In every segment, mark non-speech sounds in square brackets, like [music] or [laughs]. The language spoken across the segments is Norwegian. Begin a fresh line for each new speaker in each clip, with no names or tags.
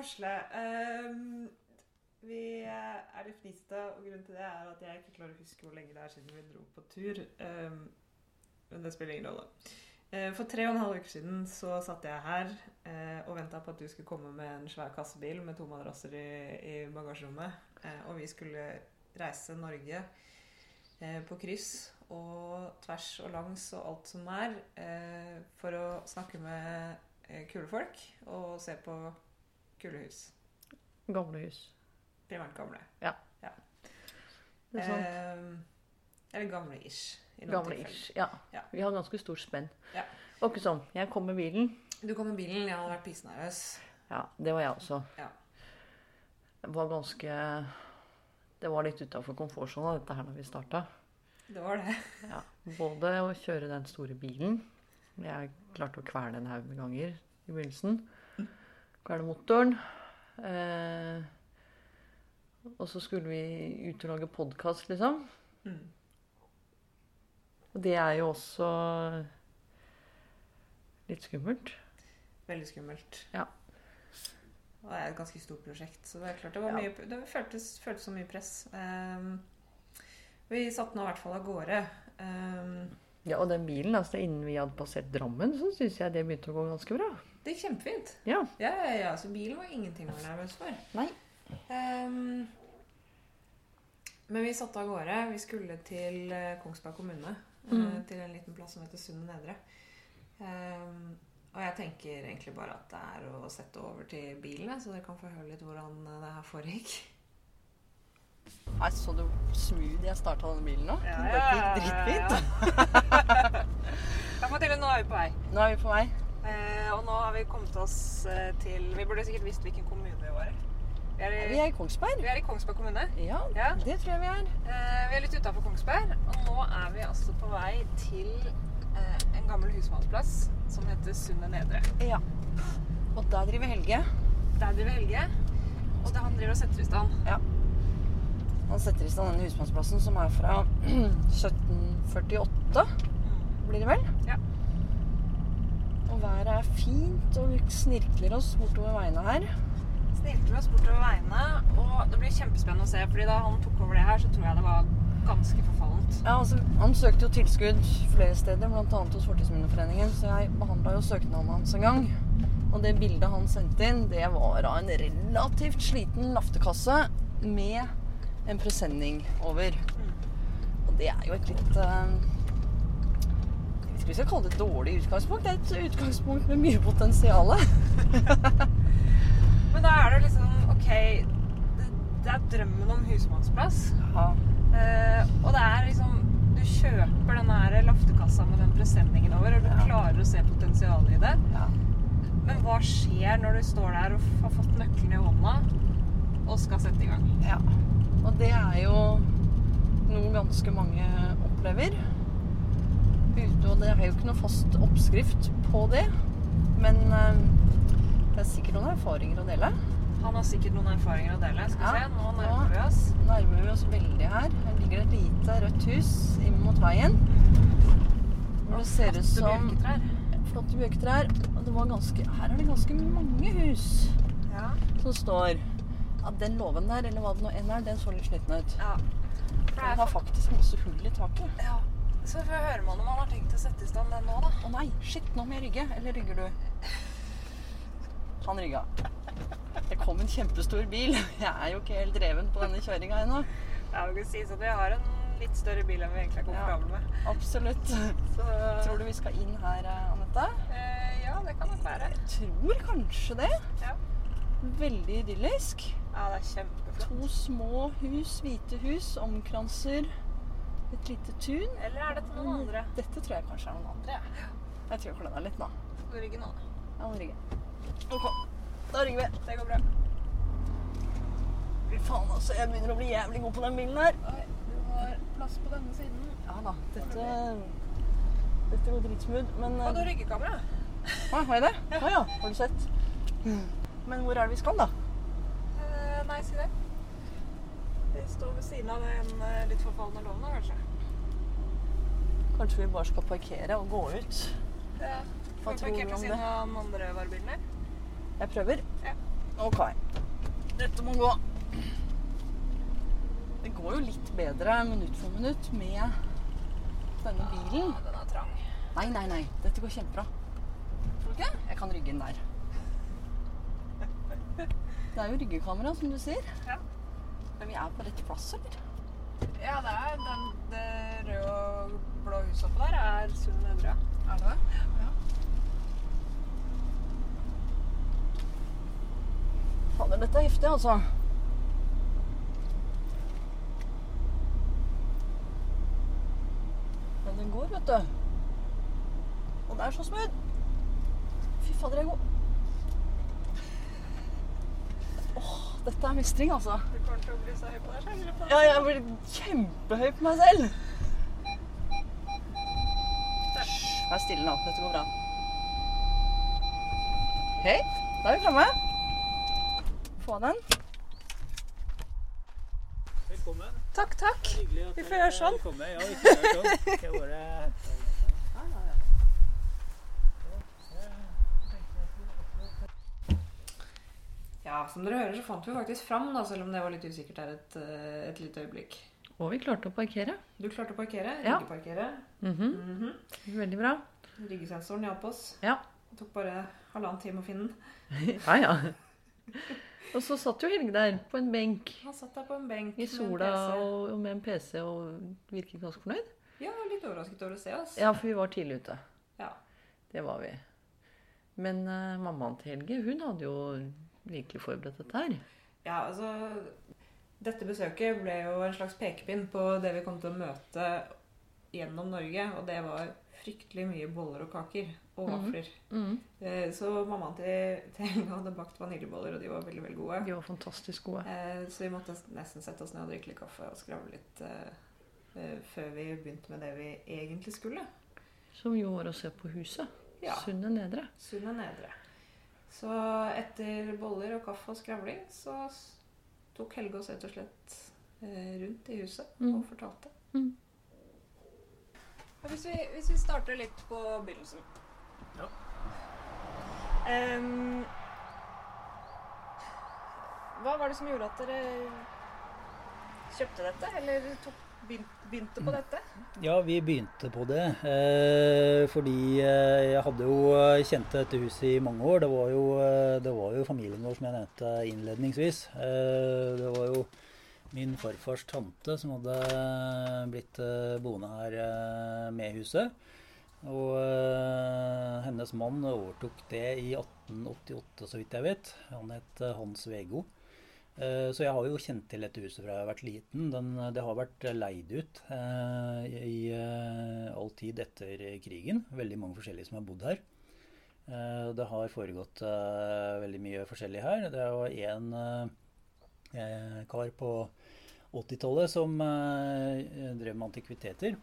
Hasle. Ehm, vi er litt fniste, og grunnen til det er at jeg ikke klarer å huske hvor lenge det er siden vi dro på tur. Ehm, men det spiller ingen rolle. Eh, For tre og en halv uke siden så satt jeg her eh, og venta på at du skulle komme med en svær kassebil med to madrasser i, i bagasjerommet. Eh, og vi skulle reise Norge eh, på kryss og tvers og langs og alt som er, eh, for å snakke med eh, kule folk og se på kule hus.
Gamle hus.
Primært gamle.
Det er sant.
Eh, eller gamle-ish.
Gamle-ish, Ja.
Ja.
Vi har ganske stort spenn.
Ja.
Og ikke sånn. Jeg kom med bilen.
Du kom med bilen, jeg hadde vært pissenervøs.
Ja, det var jeg også.
Ja.
Det var ganske Det var litt utafor komfortsona, dette her, når vi starta.
Det var det.
Ja. Både å kjøre den store bilen Jeg klarte å kvele en haug med ganger i begynnelsen. Kvele motoren. Eh, og så skulle vi ut og lage podkast, liksom.
Mm.
Og det er jo også litt skummelt.
Veldig skummelt.
Ja.
Og det er et ganske stort prosjekt, så det er klart det var
Ja.
mye Det føltes, føltes som mye press. Um, vi satte nå i hvert fall av gårde. Um,
Ja, Og den bilen, altså innen vi hadde passert Drammen, så syns jeg det begynte å gå ganske bra.
Det gikk kjempefint.
Ja.
Ja, ja, ja. Så bilen var ingenting å være nervøs for.
Nei.
Um, men vi satte av gårde. Vi skulle til eh, Kongsberg kommune. eh,
Mm.
Til en liten plass som heter Sundet Nedre. Um, og jeg tenker egentlig bare at det er å sette over til bilen, så dere kan få høre litt hvordan eh, det her foregikk.
Nei, Så du smooth jeg starta denne bilen nå?
Ja,
ja,
ja,
gikk
ja,
dritfint. [laughs]
Da Mathilde, nå er vi på vei.
Nå er vi på vei.
Eh, og nå har vi kommet oss eh, til Vi burde sikkert visst hvilken kommune vi var i. Vi er i,
Vi er i Kongsberg.
vi er i Kongsberg kommune.
Ja,
Ja.
det tror jeg vi er.
Eh, vi er litt utafor Kongsberg, og nå er vi altså på vei til eh, en gammel husmannsplass som heter Sundet Nedre.
Ja. Og der driver Helge.
Der driver Helge, og det han driver og setter i stand.
Han setter i stand denne husmannsplassen som er fra [clears throat] 1748, blir det vel?
Ja.
Og været er fint, og vi snirkler oss bortover veiene her.
Snirkler oss bortover veiene, og det blir kjempespennende å se, fordi da han tok over det her, så tror jeg det var ganske forfallent.
Ja, altså, Han søkte jo tilskudd flere steder, bl.a. hos Fortidsminneforeningen, så jeg behandla jo søknaden hans en gang. Og det bildet han sendte inn, det var av en relativt sliten laftekasse med en presenning over. Og det er jo et litt eh, Jeg vet ikke om vi skal kalle det et dårlig utgangspunkt. Det er et utgangspunkt med mye potensial. [laughs]
Men da er det liksom OK, det, det er drømmen om husmannsplass.
Ja.
Eh, og det er liksom Du kjøper den her laftekassa med den presenningen over, og du
Ja.
klarer å se potensialet i det.
ja.
Men hva skjer når du står der og har fått nøkkelen i hånda og skal sette i gang?
Ja. Og det er jo noe ganske mange opplever. Ute, og det er jo ikke noe fast oppskrift på det. Men eh, det er sikkert noen erfaringer å dele.
Han har sikkert noen erfaringer å dele. Skal vi
Ja.
se, nå nærmer vi oss.
Nærmer vi oss veldig her. Her ligger et lite rødt hus inn mot veien. Hvor det ser ut som flotte bjørketrær. Og det var ganske, her er det ganske mange hus
Ja.
som står. Ja, den låven der, eller hva det nå enn er, den så litt sliten ut.
ja.
Den har faktisk masse hull i taket.
ja. Så får vi høre med han om han har tenkt å sette i stand den nå, da.
Å nei, shit, nå må jeg rygge. Eller rygger du? Han rygga. Det kom en kjempestor bil. Jeg er jo ikke helt dreven på denne kjøringa ennå.
Ja, det kan si at vi har en litt større bil enn vi egentlig er komfortable med.
Absolutt.
Så
Tror du vi skal inn her, Anette?
eh, Ja, det kan nok være.
Jeg tror kanskje det.
Ja.
Veldig idyllisk.
Ja, det er kjempeflott.
To små hus, hvite hus, omkranser et lite tun.
Eller er dette noen andre?
Dette tror jeg kanskje er noen andre. ja. Jeg tror jeg kløna litt nå.
Skal du rygge nå? da?
Ja, nå rygger jeg. Ok, da ringer vi.
Det går bra.
Fy faen, altså. Jeg begynner å bli jævlig god på den bilen her.
Oi, du har plass på denne siden.
Ja da. Dette, dette går dritsmooth. Men
Og du
eh,
har ryggekamera.
Å, har jeg det? Å ja. Har du sett? Men hvor er det vi skal, da?
Eh, nei, si det. Vi står ved siden av den eh, litt forfalne låven, kanskje.
Kanskje vi bare skal parkere og gå ut?
Ja.
Hva tror du
parkert ved siden av den andre varebilen der?
Jeg prøver.
Ja.
OK. Dette må gå. Det går jo litt bedre minutt for minutt med denne bilen.
den er trang.
Nei, nei, nei. Dette går kjempebra. Tror du ikke? Jeg kan rygge inn der. [laughs] Det er jo ryggekamera, som du sier.
Ja.
Men vi er på rett plass, eller?
Ja, det er den, det røde og blå huset oppå der er Sunn Nedre.
Er det det? Ja. Fader, dette er heftig, altså. Men den går, vet du. Og den er så smooth. Fy fader, jeg er god. Åh, dette er mestring, altså.
Å bli så høy på deg selv?
Ja, jeg blir kjempehøy på meg selv. Hysj, vær stille nå. Dette går bra. Hei, da er vi framme. Få den.
Velkommen.
Takk, takk. Vi får gjøre sånn.
Velkommen. Ja, vi får gjøre sånn. Skal jeg bare hente
Ja, som dere hører, så fant vi faktisk fram, da, selv om det var litt usikkert her et, eh, et lite øyeblikk.
Og vi klarte å parkere.
Du klarte å parkere.
Ja.
Ryggeparkere.
mm
-hmm.
Veldig bra.
Ryggesensoren hjalp oss.
Ja.
Det tok bare halvannen time å finne den. [laughs]
Ja, ja. Og så satt jo Helge der på en benk
Han satt der på en benk
i
med
sola og, og med en PC og virket ganske fornøyd.
Ja, litt overrasket over å se oss.
Ja, for vi var tidlig ute.
Ja.
Det var vi. Men uh, mammaen til Helge, hun hadde jo virkelig forberedt dette her.
Ja, altså Dette besøket ble jo en slags pekepinn på det vi kom til å møte gjennom Norge, og det var fryktelig mye boller og kaker og
vafler.
vafler. Eh, Så mammaen til, til Helga hadde bakt vaniljeboller, og de var veldig veldig gode.
De var fantastisk gode.
Eh, Så vi måtte nesten sette oss ned og drikke litt kaffe og skravle litt eh, før vi begynte med det vi egentlig skulle.
Som jo var å se på huset.
Ja.
Sunne Nedre.
Sunne Nedre. Så etter boller og kaffe og skravling så tok Helge oss rett og slett eh, rundt i huset
Mm.
og fortalte.
Mm.
Hvis, vi, hvis vi starter litt på begynnelsen.
Ja.
Um, hva var det som gjorde at dere kjøpte dette, eller tok, begynte på dette?
Ja, vi begynte på det. Eh, fordi eh, jeg hadde jo eh, kjent dette huset i mange år. Det var jo, eh, det var jo familien vår, som jeg nevnte innledningsvis. Eh, det var jo min farfars tante som hadde blitt boende her med huset. Og hennes mann overtok det i 1888, så vidt jeg vet. Han het Hans Vego. Eh, Så jeg har jo kjent til dette huset fra jeg har vært liten. Den, det har vært leid ut eh, i eh, all tid etter krigen. Veldig mange forskjellige som har bodd her. Eh, det har foregått eh, veldig mye forskjellig her. Det var en eh, kar på 80-tallet som eh, drev med antikviteter.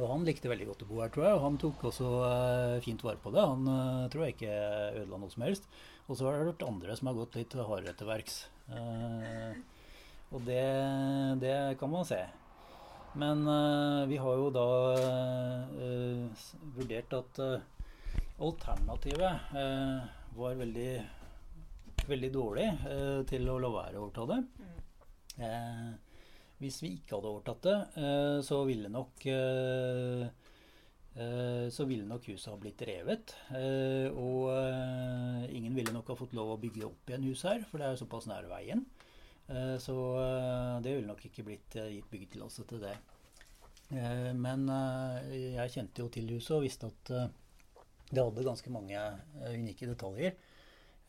Og han likte veldig godt å bo her, tror jeg. Og han tok også eh, fint vare på det. Han eh, tror jeg ikke ødela noe som helst. Og så har det vært andre som har gått litt hardere til verks. Eh, og det, det kan man se. Men eh, vi har jo da eh, vurdert at alternativet var veldig, veldig dårlig til å la være å overta det. Eh, hvis vi ikke hadde overtatt det, så ville nok så ville nok huset ha blitt revet. eh, Og eh, ingen ville nok ha fått lov å bygge opp igjen huset her, for det er såpass nær veien. Eh, Så eh, det ville nok ikke blitt eh, gitt byggetillatelse til det. Eh, Men eh, jeg kjente jo til huset og visste at eh, det hadde ganske mange eh, unike detaljer.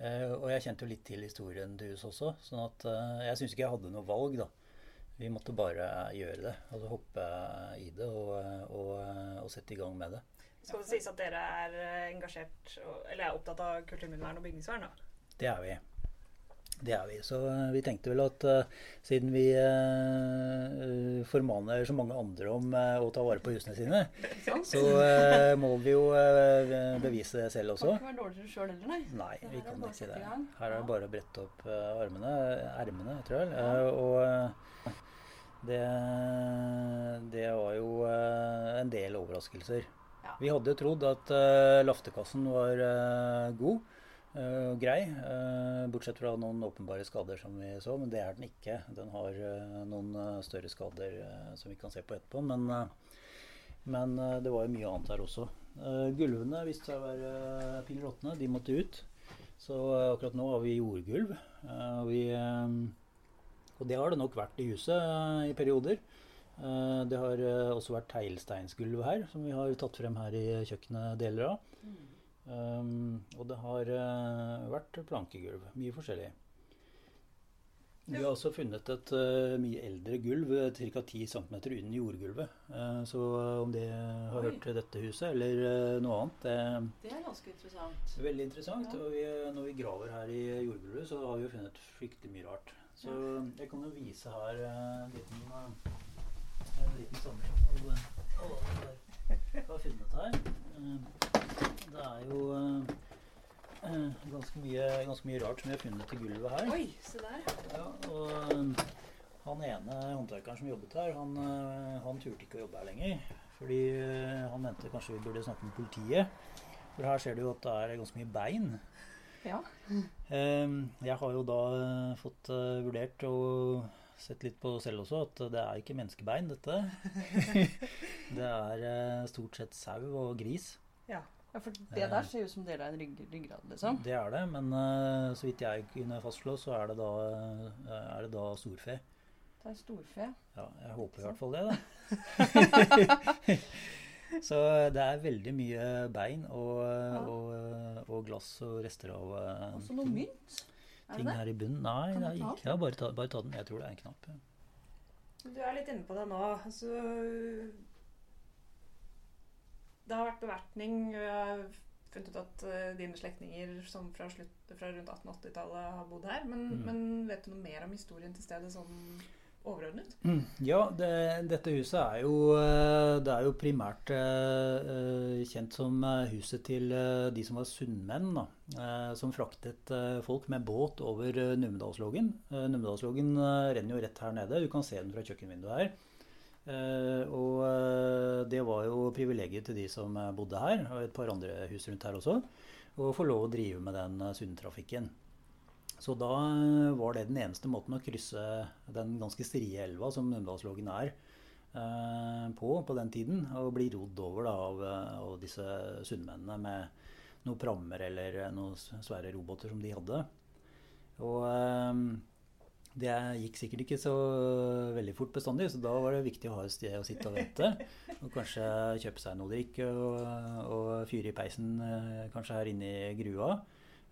Eh, Og jeg kjente jo litt til historien til huset også, sånn at eh, jeg syns ikke jeg hadde noe valg, da. Vi måtte bare gjøre det. Altså hoppe i det og, og, og sette i gang med det.
Skal det sies at dere er eh, engasjert eller er opptatt av kulturminnevern og bygningsvern? da?
Det er vi. Det er vi. Så eh, vi tenkte vel at uh, siden vi uh, formaner så mange andre om uh, å ta vare på husene sine, så må vi jo bevise det selv også.
Kan ikke være dårligere sjøl heller, nei.
Nei, vi kan ikke
si
det. Her er det bare å brette opp armene, ermene, tror jeg. Og det, det var jo eh, en del overraskelser.
Ja.
Vi hadde trodd at uh, laftekassen var uh, god. og og grei. eh, bortsett fra noen åpenbare skader som vi så, men det er den ikke. Den har eh, noen eh, større skader eh, som vi kan se på etterpå. Men, eh, men eh, det var jo mye annet her også. Eh, gulvene viste seg å være uh, pill råtne. De måtte ut. Så eh, akkurat nå har vi jordgulv. eh, og, vi, eh, og det har det nok vært i huset eh, i perioder. Eh, det har eh, også vært teglsteinsgulv her, som vi har tatt frem her i kjøkkenet deler av. Um, og det har vært plankegulv. Mye forskjellig. Vi har også funnet et mye eldre gulv, ca. 10 cm under jordgulvet. Så om det har
Oi.
hørt til dette huset eller noe annet, det
er ganske interessant.
er veldig interessant.
Ja.
Og vi, når vi graver her i jordgulvet, så har vi jo funnet fryktelig mye rart. Så jeg kan jo vise her eh, en liten, eh, en liten samling av hva vi har funnet her. Eh, Det er jo ganske mye, ganske mye rart som vi har funnet i gulvet her.
Oi, se der.
Ja, og han ene håndverkeren som jobbet her, han, han turte ikke å jobbe her lenger. Fordi han mente kanskje vi burde snakke med politiet. For her ser du jo at det er ganske mye bein.
Ja.
Um, jeg har jo da uh, fått uh, vurdert og sett litt på selv også at det er ikke menneskebein, dette. [laughs] det er uh, stort sett sau og gris.
Ja.
ja, for det der ser ut som del av en rygg, ryggrad, liksom.
Det er det, men uh, så vidt jeg kunne fastslå, så er det da, uh, er det da storfe.
Det er storfe.
Ja, jeg håper i hvert fall det, da. [laughs] [laughs] Så det er veldig mye bein og, og, og glass og rester av Også
Og så noe mynt. Er
ting
det
her i bunnen. Nei,
Kan
det er ikke. Ja, bare, ta, bare ta den. Jeg tror det er en knapp. Ja.
Du er litt inne på det nå. Altså, det har vært bevertning. Vi har funnet ut at eh, dine slektninger som fra, slutt, fra rundt 1880-tallet har bodd her. Men,
Mm.
men vet du noe mer om historien til stedet sånn overordnet?
Ja, det, dette huset er jo, eh, det er jo primært eh, kjent som huset til de som var sunnmenn, eh, som fraktet folk med båt over Numedalslågen. Numedalslågen renner jo rett her nede, du kan se den fra kjøkkenvinduet her. Og det var jo privilegiet til de som bodde her, og et par andre hus rundt her også, å få lov å drive med den sundtrafikken. Så da eh, var det den eneste måten å krysse den ganske strie elva som Numedalslågen er eh, på på den tiden, og bli rodd over da, av, eh, av disse sunnmennene med noen prammer eller noen svære roboter som de hadde. Og det gikk sikkert ikke så veldig fort bestandig, så da var det viktig å ha et sted å sitte og vente. Og kanskje kjøpe seg noe å drikke og, og fyre i peisen kanskje her inne i grua.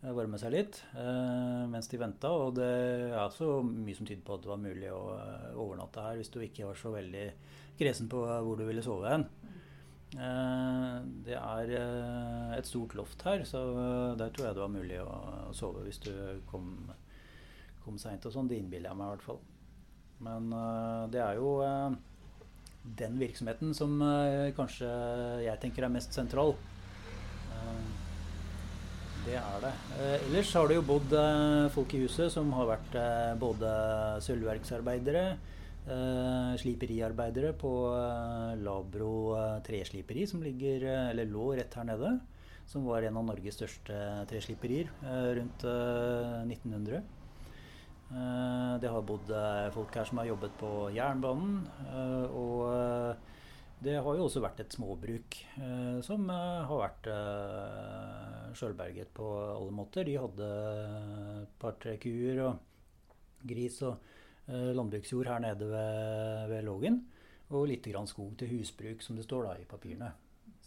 Eh, Varme seg litt eh, mens de venta. Og det er så mye som tyder på at det var mulig å eh, overnatte her hvis du ikke var så veldig kresen på hvor du ville sove hen. Det er et stort loft her, så der tror jeg det var mulig å, sove hvis du kom, kom seint og sånn. Det innbiller jeg meg i hvert fall. Men det er jo den virksomheten som kanskje jeg tenker er mest sentral. Det er det. Eh, ellers har det jo bodd eh, folk i huset som har vært eh, både sølvverksarbeidere, eh, sliperiarbeidere på eh, Labro eh, tresliperi, som ligger, eller lå rett her nede. Som var en av Norges største tresliperier rundt eh, 1900. Eh, det har bodd folk her som har jobbet på jernbanen. og det har jo også vært et småbruk eh, som eh, har vært eh, sjølberget på alle måter. De hadde et par-tre kuer og gris og eh, landbruksjord her nede ved, ved Lågen. Og litt grann skog til husbruk, som det står da i papirene.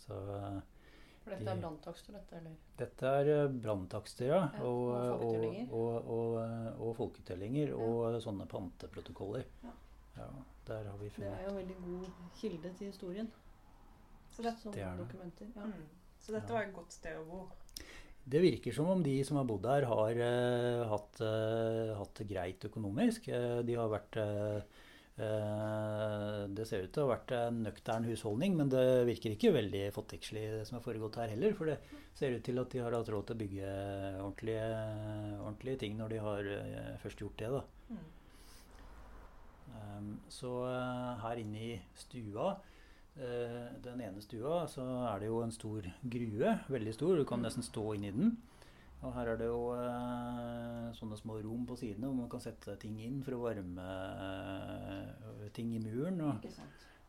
Så eh,
For dette er branntakster, dette, eller?
dette er eh, branntakster, ja.
Ja,
og,
og
og,
folketellinger.
og, og, eh, og folketellinger.
Ja.
Og sånne panteprotokoller.
Ja.
Ja, der har vi
Det er jo en veldig god kilde til historien.
Så, det,
Det er det.
Ja.
mm. så dette
Ja.
var et godt sted å bo.
Det virker som om de som har bodd her, har uh, hatt, uh, hatt det greit økonomisk. Uh, de har vært Det ser ut til å ha vært en nøktern husholdning, men det virker ikke veldig fattigslig det som har foregått her heller. For det ser ut til at de har hatt råd til å bygge ordentlige, ordentlige ting når de har først gjort det. da.
Mm.
Så eh, her inne i stua, eh, den ene stua, så er det jo en stor grue. Veldig stor. Du kan nesten stå inni den. Og her er det jo eh, sånne små rom på sidene hvor man kan sette ting inn for å varme ting i muren. Og,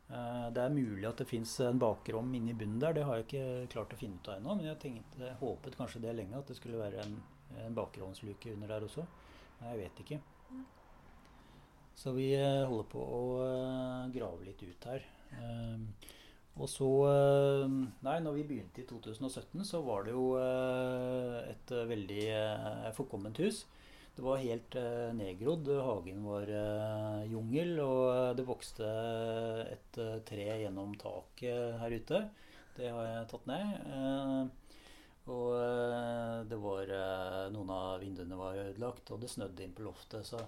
det er mulig at det fins en bakrom inni bunnen der. Det har jeg ikke klart å finne ut av ennå. Men jeg tenkte, jeg håpet kanskje det lenge, at det skulle være en, en bakromsluke under der også. Men jeg vet ikke. Så vi eh, holder på å eh, grave litt ut her. Eh, og så Nei, når vi begynte i 2017, så var det jo et veldig forkomment hus. Det var helt nedgrodd. Hagen var jungel, og det vokste et tre gjennom taket her ute. Det har jeg tatt ned. Og det var Noen av vinduene var ødelagt, og det snødde inn på loftet, så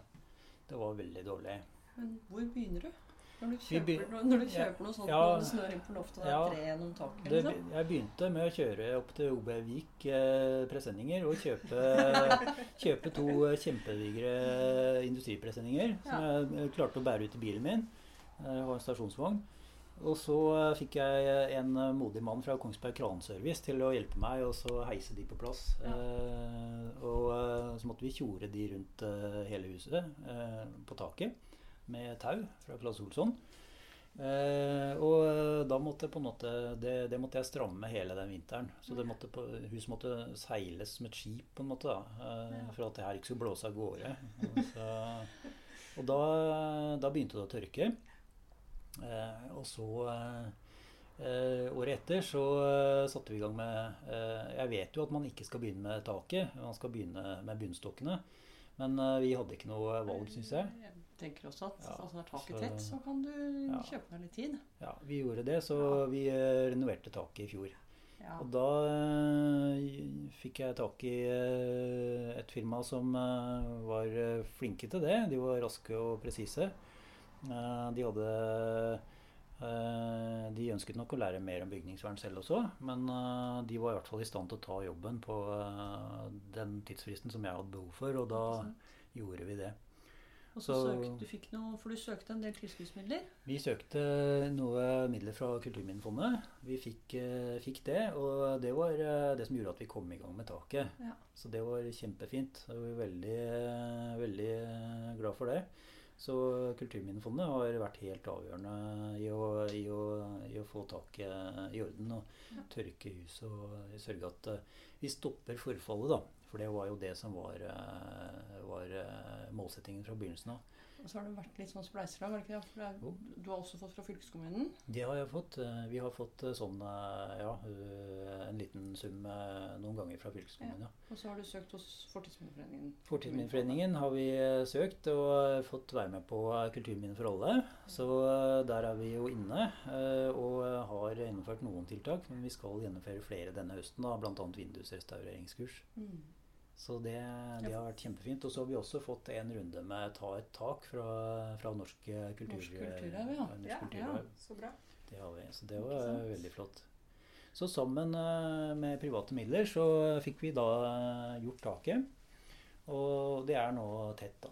det var veldig dårlig.
Men hvor begynner du? Når du kjøper, når, du kjøper noe sånt
Ja.
når du snør inn på loftet og det
Ja.
er tre gjennom taket? Liksom.
jeg begynte med å kjøre opp til OB Vik eh, presenninger og kjøpe, [laughs] kjøpe to eh, kjempedigre industripresenninger som jeg eh, klarte å bære ut i bilen min. Jeg har en stasjonsvogn. Og så eh, fikk jeg en eh, modig mann fra Kongsberg Kranservice til å hjelpe meg og så heise de på plass.
Ja.
Eh, og eh, så måtte vi tjore de rundt hele huset eh, på taket med tau fra Claes Olsson. Eh, og da måtte på en måte det, det måtte jeg stramme hele den vinteren. Så det måtte på, huset måtte seiles som et skip på en måte da, eh, for at det her ikke skulle blåse av gårde. [laughs] Og, så, og da, da begynte det å tørke. Eh, og så eh, året etter så eh, satte vi i gang med eh, Jeg vet jo at man ikke skal begynne med taket, man skal begynne med bunnstokkene. Men vi hadde ikke noe valg, syns jeg.
Jeg tenker også at
Ja,
altså, når taket
er
tett, så kan du
Ja.
kjøpe deg litt tid.
Ja, vi gjorde det, så
Ja.
vi renoverte taket i fjor.
Ja.
Og da fikk jeg tak i et firma som var flinke til det. De var raske og presise. Eh, de hadde eh, De ønsket nok å lære mer om bygningsvern selv også, men eh, de var i hvert fall i stand til å ta jobben på den tidsfristen som jeg hadde behov for, og da gjorde vi det.
Og så
så-
søkte du fikk noe, for du søkte en del tilskuddsmidler.
Vi søkte noe midler fra Kulturminnefondet. Vi fikk, fikk det, og det var det som gjorde at vi kom i gang med taket.
Ja.
Så det var kjempefint. og Jeg var veldig, veldig glad for det. Så Kulturminnefondet har vært helt avgjørende i å, i å, i å få taket i orden og tørke huset og sørge at eh, vi stopper forfallet, da. For det var jo det som var, eh, var eh, målsettingen fra begynnelsen av.
Og så har det vært litt sånn spleiselag, har det ikke det? For det er, du har også fått fra fylkeskommunen.
Det har jeg fått. Eh, Vi har fått eh, sånn, eh, ja, en liten sum noen ganger fra fylkeskommunen. Ja.
Og så har du søkt hos Fortidsminneforeningen.
Fortidsminneforeningen har vi søkt og fått være med på Kulturminne for alle. Så der er vi jo inne og har gjennomført noen tiltak. Men vi skal gjennomføre flere denne høsten, bl.a. vindusrestaureringskurs.
Mm.
Så det, det har vært kjempefint. Og så har vi også fått en runde med Ta et tak fra, fra Norsk kulturarv. kultur,
ja.
Ja,
kulturarv.
Så bra.
Det har vi. Så det var veldig flott. Så sammen eh, med private midler så fikk vi da eh, gjort taket. Og det er nå tett, da.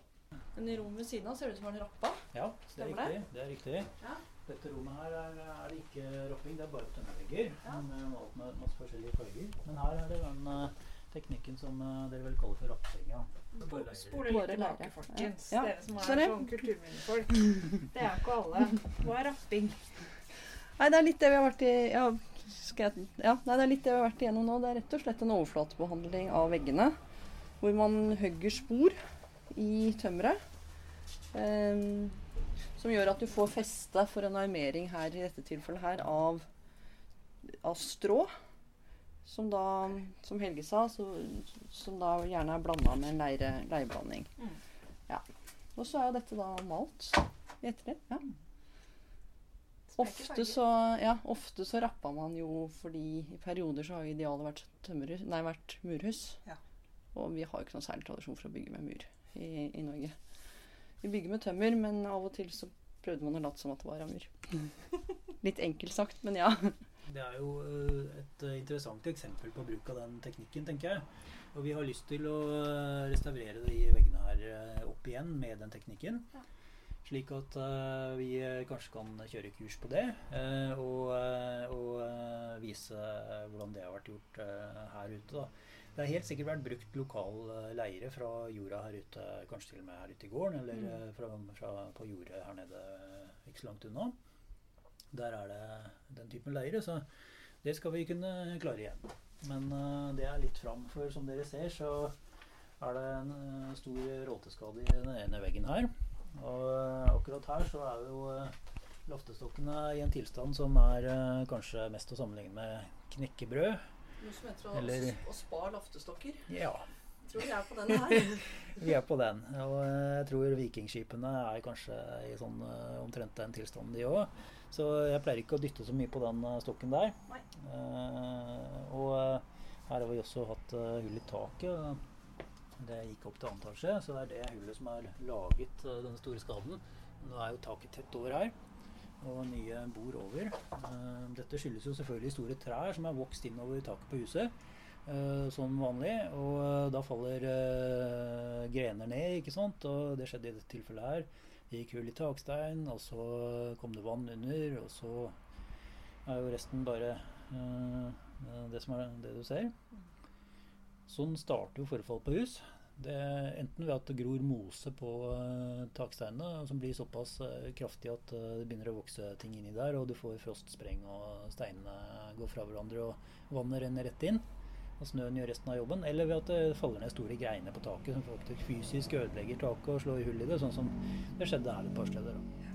Men i rommet ved siden av ser det ut som det er rappa.
Ja, det er riktig. Det er riktig.
Ja.
Dette rommet her er, er det ikke rapping, det er bare tømmervegger.
Ja.
Med med masse forskjellige farger. Men her er det den eh, teknikken som eh, dere vel kaller for rapping. Ja.
Spole litt tilbake, folkens.
Ja.
Dere som er sånn kulturminnefolk. [laughs] Det er ikke alle. Hva er rapping?
Nei, det er litt det vi har vært i ja, skal jeg, ja, nei, det er litt det vi har vært igjennom nå. Det er rett og slett en overflatebehandling av veggene. Hvor man hugger spor i tømmeret. Um, som gjør at du får feste for en armering her, i dette tilfellet her, av, av strå. Som da, som Helge sa, så, som da gjerne er blanda med en leire, leirblanding.
Mm.
Ja. Og så er jo dette da malt i ettertid. Ja. Ofte så, ja, ofte så rappa man jo fordi i perioder så har idealet vært, tømmerhus, nei, vært murhus.
Ja.
Og vi har jo ikke noen særlig tradisjon for å bygge med mur i, i Norge. Vi bygger med tømmer, men av og til så prøvde man å late som at det var rammer. Litt enkelt sagt, men ja.
Det er jo eh, et eh, interessant eksempel på bruk av den teknikken, tenker jeg. Og vi har lyst til å eh, restaurere de veggene her opp igjen med den teknikken.
Ja.
Slik at vi kanskje kan kjøre kurs på det, eh, og, og vise hvordan det har vært gjort her ute. Da. Det har helt sikkert vært brukt lokal eh, leire fra jorda her ute, kanskje til og med her ute i gården, eller
Mm.
eh, fra, fra, på jordet her nede eh, ikke så langt unna. Der er det den typen leire, så det skal vi kunne klare igjen. Men uh, det er litt fram, for som dere ser, så er det en uh, stor råteskade i den ene veggen her. Og uh, akkurat her så er jo loftestokkene i en tilstand som er kanskje mest å sammenligne med knekkebrød.
Noe som heter å,
Eller-
å spa laftestokker.
Ja,
Tror vi er på den her. [laughs]
vi er på den. Og eh, jeg tror vikingskipene er kanskje i sånn eh, omtrent den tilstanden, de òg. Så jeg pleier ikke å dytte så mye på den eh, stokken der.
Nei.
Eh, og her har vi også hatt eh, hull i taket. Det gikk opp til annen etasje, så det er det hullet som har laget eh, denne store skaden. Nå er jo taket tett over her, og nye bord over. Eh, dette skyldes jo selvfølgelig store trær som er vokst innover taket på huset. eh, som vanlig, og eh, da faller grener ned, ikke sant. Og det skjedde i dette tilfellet her. Det gikk hull i takstein, og så kom det vann under, og så er jo resten bare det som er det du ser. Sånn starter jo forfall på hus. Det enten ved at det gror mose på uh, taksteinene, som blir såpass eh, kraftig at eh, det begynner å vokse ting inni der, og du får frostspreng og steinene går fra hverandre og vannet renner rett inn. Og snøen gjør resten av jobben. Eller ved at det faller ned store greiner på taket som faktisk fysisk ødelegger taket og slår hull i det, sånn som det skjedde her et par steder. Da.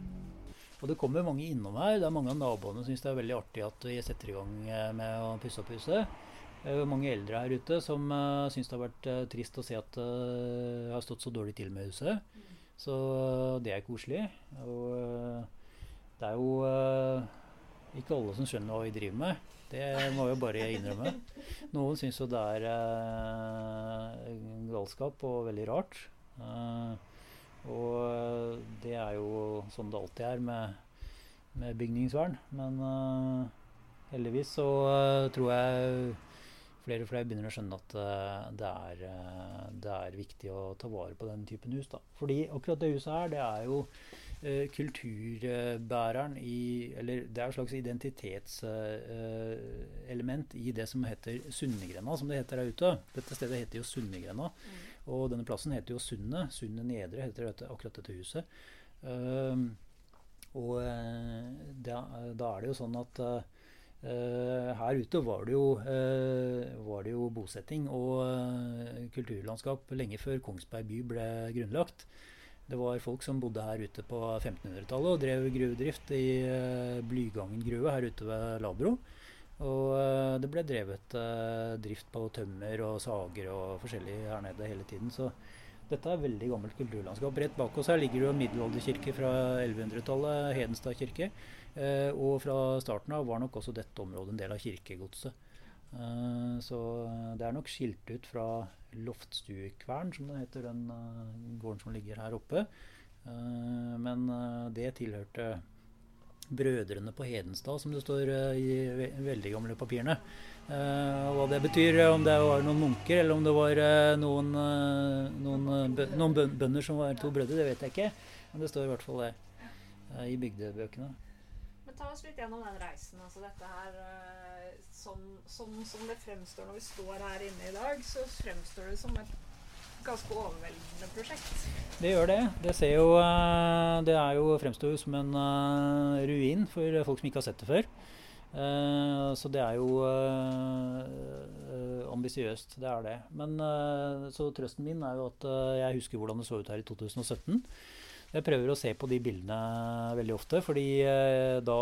Og det kommer mange innom her. Det er mange av naboene som syns det er veldig artig at vi setter i gang eh, med å pusse opp huset. Det er jo mange eldre her ute som uh, syns det har vært uh, trist å se at det har stått så dårlig til med huset. Så eh, det er koselig. Og det er jo ikke alle som skjønner hva vi driver med. Det må jeg jo bare innrømme. Noen syns jo det er galskap og veldig rart. Og det er jo sånn det alltid er med, med bygningsvern. Men heldigvis så tror jeg flere og flere begynner å skjønne at eh, det, er, eh, det er viktig å ta vare på den typen hus. Da. Fordi akkurat det huset her, det er jo eh, kulturbæreren i Eller det er et slags identitetselement i det som heter Sundegrenda, som det heter her ute. Dette stedet heter jo Sunnegrenda. Og denne plassen heter jo Sundet. Sundet Nedre heter dette, akkurat dette huset. Ehm, og da, da er det jo sånn at her ute var det, jo, eh, var det jo bosetting og eh, kulturlandskap lenge før Kongsberg by ble grunnlagt. Det var folk som bodde her ute på 1500-tallet og drev gruvedrift i Blygangen gruve her ute ved Labro. Og eh, det ble drevet eh, drift på tømmer og sager og forskjellig her nede hele tiden. Så dette er veldig gammelt kulturlandskap. Rett bak oss her ligger det jo middelalderkirke fra 1100-tallet, Hedenstad kirke. Eh, og fra starten av var nok også dette området en del av kirkegodset. Eh, så det er nok skilt ut fra Loftstuekvern, som det heter, den eh, gården som ligger her oppe. Men det tilhørte Brødrene på Hedenstad, som det står i ve veldig gamle papirene. Hva det betyr, om det var noen munker eller om det var noen, noen, noen bønder som var to brødre, det vet jeg ikke. Men det står i hvert fall det i bygdebøkene.
Ta oss litt gjennom den reisen. altså dette her, Sånn sånn som det fremstår når vi står her inne i dag, så fremstår det som et ganske overveldende prosjekt.
Det gjør det. Det, ser jo, eh, det er jo, fremstår som en eh, ruin for folk som ikke har sett det før. Så det er jo ambisiøst, det er det. Men så trøsten min er jo at jeg husker hvordan det så ut her i 2017. Jeg prøver å se på de bildene veldig ofte, fordi eh, da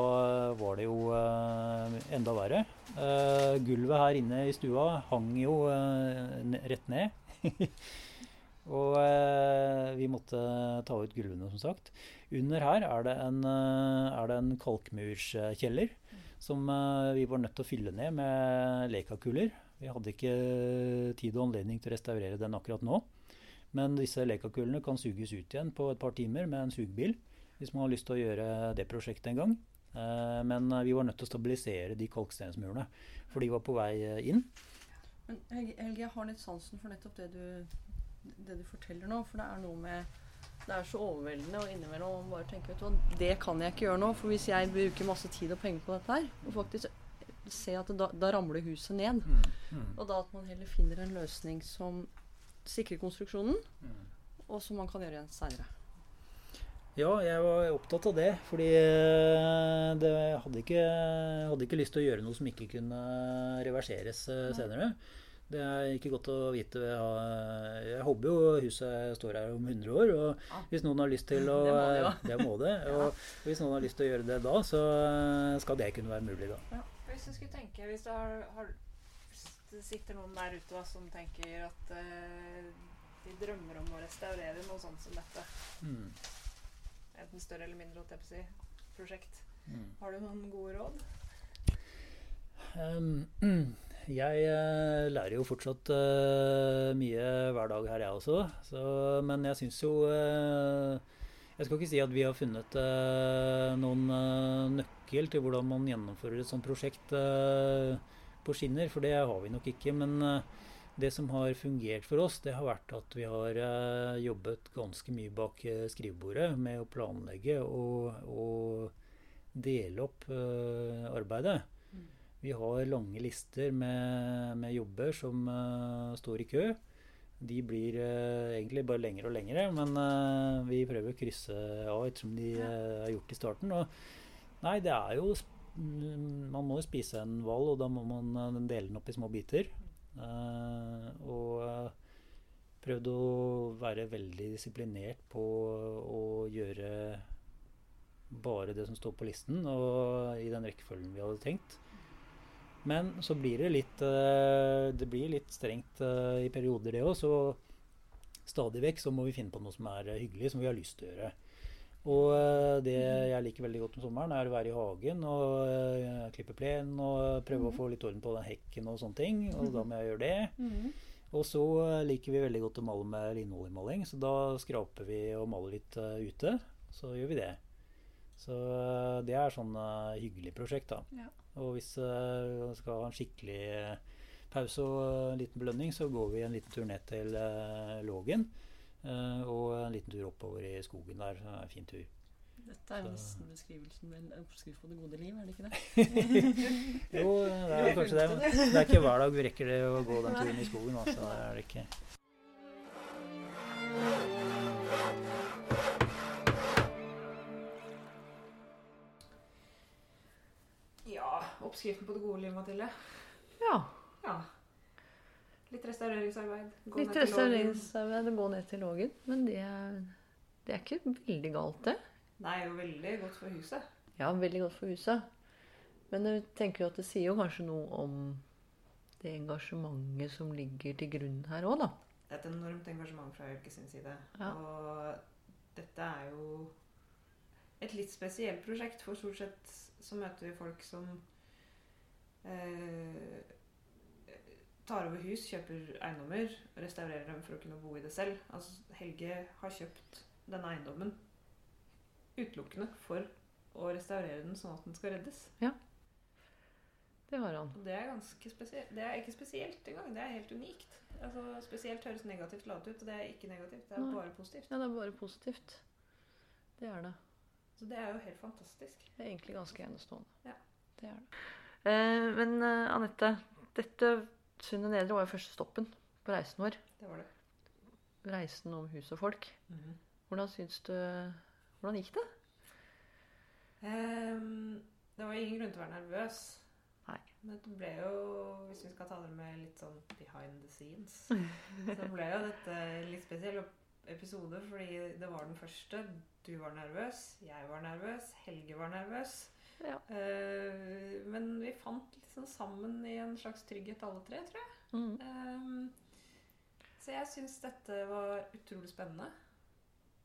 var det jo eh, enda verre. Eh, gulvet her inne i stua hang jo eh, rett ned. [laughs] Og eh, vi måtte ta ut gulvene, som sagt. Under her er det en, eh, er det en kalkmurskjeller som vi var nødt til å fylle ned med lekakuler. Vi hadde ikke tid og anledning til å restaurere den akkurat nå. Men disse lekakulene kan suges ut igjen på et par timer med en sugebil. Hvis man har lyst til å gjøre det prosjektet en gang. Eh, Men eh, vi var nødt til å stabilisere de kalkstensmurene, for de var på vei eh, inn.
Men Helge, jeg har litt sansen for nettopp det du, det du forteller nå. For det er noe med Det er så overveldende, og innimellom bare tenker vet du hva, Det kan jeg ikke gjøre nå. For hvis jeg bruker masse tid og penger på dette her, og faktisk ser at da, da ramler huset ned.
Mm. Mm.
Og da at man heller finner en løsning som sikrer konstruksjonen,
Mm.
og som man kan gjøre igjen seinere.
Ja, jeg var opptatt av det. Fordi eh, det hadde ikke, hadde ikke lyst til å gjøre noe som ikke kunne reverseres eh, senere. Det er ikke godt å vite. Jeg, jeg håper jo huset står her om 100 år. Og hvis noen har lyst til å [laughs]
Det må det.
Og hvis noen har lyst til å gjøre det da, så skal det kunne være mulig da.
Hvis du skulle tenke, hvis du har, har, det sitter noen der ute da, som tenker at uh, de drømmer om å restaurere noe sånt som dette,
Mm.
enten større eller mindre si, prosjekt,
Mm.
har du noen gode råd?
Um, jeg uh, lærer jo fortsatt uh, mye hver dag her, jeg også. Så, men jeg syns jo Jeg skal ikke si at vi har funnet noen nøkkel til hvordan man gjennomfører et sånt prosjekt eh, på skinner, for det har vi nok ikke. Men eh, det som har fungert for oss, det har vært at vi har eh, jobbet ganske mye bak eh, skrivebordet med å planlegge og, og dele opp arbeidet. Vi har lange lister med, med jobber som står i kø. De blir egentlig bare lengre og lengre, men vi prøver å krysse av ettersom de er gjort i starten. Og nei, det er jo sp- mm, Man må jo spise en hval, og da må man eh, dele den opp i små biter. Eh, og eh, prøvd å være veldig disiplinert på å gjøre bare det som står på listen, og i den rekkefølgen vi hadde tenkt. Men så blir det litt Det blir litt strengt i perioder, det òg. Så stadig vekk så må vi finne på noe som er hyggelig, som vi har lyst til å gjøre. Og eh, det jeg liker veldig godt om sommeren, er å være i hagen og eh, klippe plen og prøve å få litt orden på den hekken og sånne ting. Og da må jeg gjøre det. Og så eh, liker vi veldig godt å male med linoljemaling, så da skraper vi og maler litt ute. Så gjør vi det. Så det er sånn hyggelig prosjekt, da.
Ja.
Og hvis vi skal ha en skikkelig pause og en liten belønning, så går vi en liten tur ned til Lågen. Eh, og en liten tur oppover i skogen der. så er En fin tur.
Dette er jo nesten beskrivelsen med en oppskrift på det gode liv, er det ikke det? [laughs]
Jo, det er kanskje det. Men det er ikke hver dag vi rekker det å gå den turen i skogen. Altså, det er det ikke.
Ja, oppskriften på det gode liv, Mathilde.
Ja.
Ja. Litt restaureringsarbeid. Gå
Litt
ned til lågen.
restaureringsarbeid og gå ned til Lågen. Men det er, det er ikke veldig galt, det.
Er jo veldig godt for huset.
Ja, veldig godt for huset. Men jeg tenker jo at det sier jo kanskje noe om det engasjementet som ligger til grunn her òg, da.
Det er et enormt engasjement fra Elke sin side.
Ja.
Og dette er jo et litt spesielt prosjekt, for stort sett så møter vi folk som eh, tar over hus, kjøper eiendommer, restaurerer dem for å kunne bo i det selv. Altså, Helge har kjøpt denne eiendommen utelukkende for å restaurere den sånn at den skal reddes. Ja.
Det har han.
Og det er ganske spesielt. Det er ikke spesielt engang. Det er helt unikt. Altså, spesielt høres negativt ladet ut, og det er ikke negativt. Det er
Nei.
bare positivt.
Ja, det er bare positivt. Det er det.
Så det er jo helt fantastisk.
Det er egentlig ganske enestående.
Ja.
Det er det. Eh, men eh, Anette, dette Sundet Nedre var jo første stoppen på reisen vår.
Det var det.
Reisen om hus og folk. Hvordan syns du Hvordan gikk det?
Um, det var ingen grunn til å være nervøs.
Nei.
Men det ble jo, hvis vi skal ta det med litt sånn behind the scenes, [laughs] så ble jo dette litt spesiell episode fordi det var den første. Du var nervøs, jeg var nervøs, Helge var nervøs.
Ja.
Uh, men vi fant liksom sammen i en slags trygghet alle tre, tror jeg.
Mm.
Ehm, så jeg syns dette var utrolig spennende.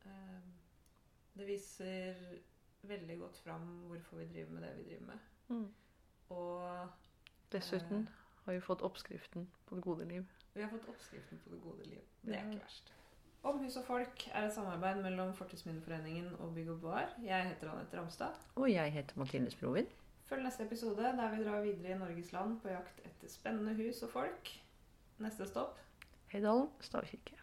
Ehm, det viser veldig godt fram hvorfor vi driver med det vi driver med.
Mm.
Og
Dessuten har vi fått oppskriften på det gode liv.
vi har fått oppskriften på det gode liv. Det er ikke verst. Om hus og folk er et samarbeid mellom Fortidsminneforeningen og Bygg og Bar. Jeg heter Anette Ramstad.
Og jeg heter Mathilde Sprovin.
Følg neste episode der vi drar videre i Norges land på jakt etter spennende hus og folk. Neste stopp
Høydalen stavkirke.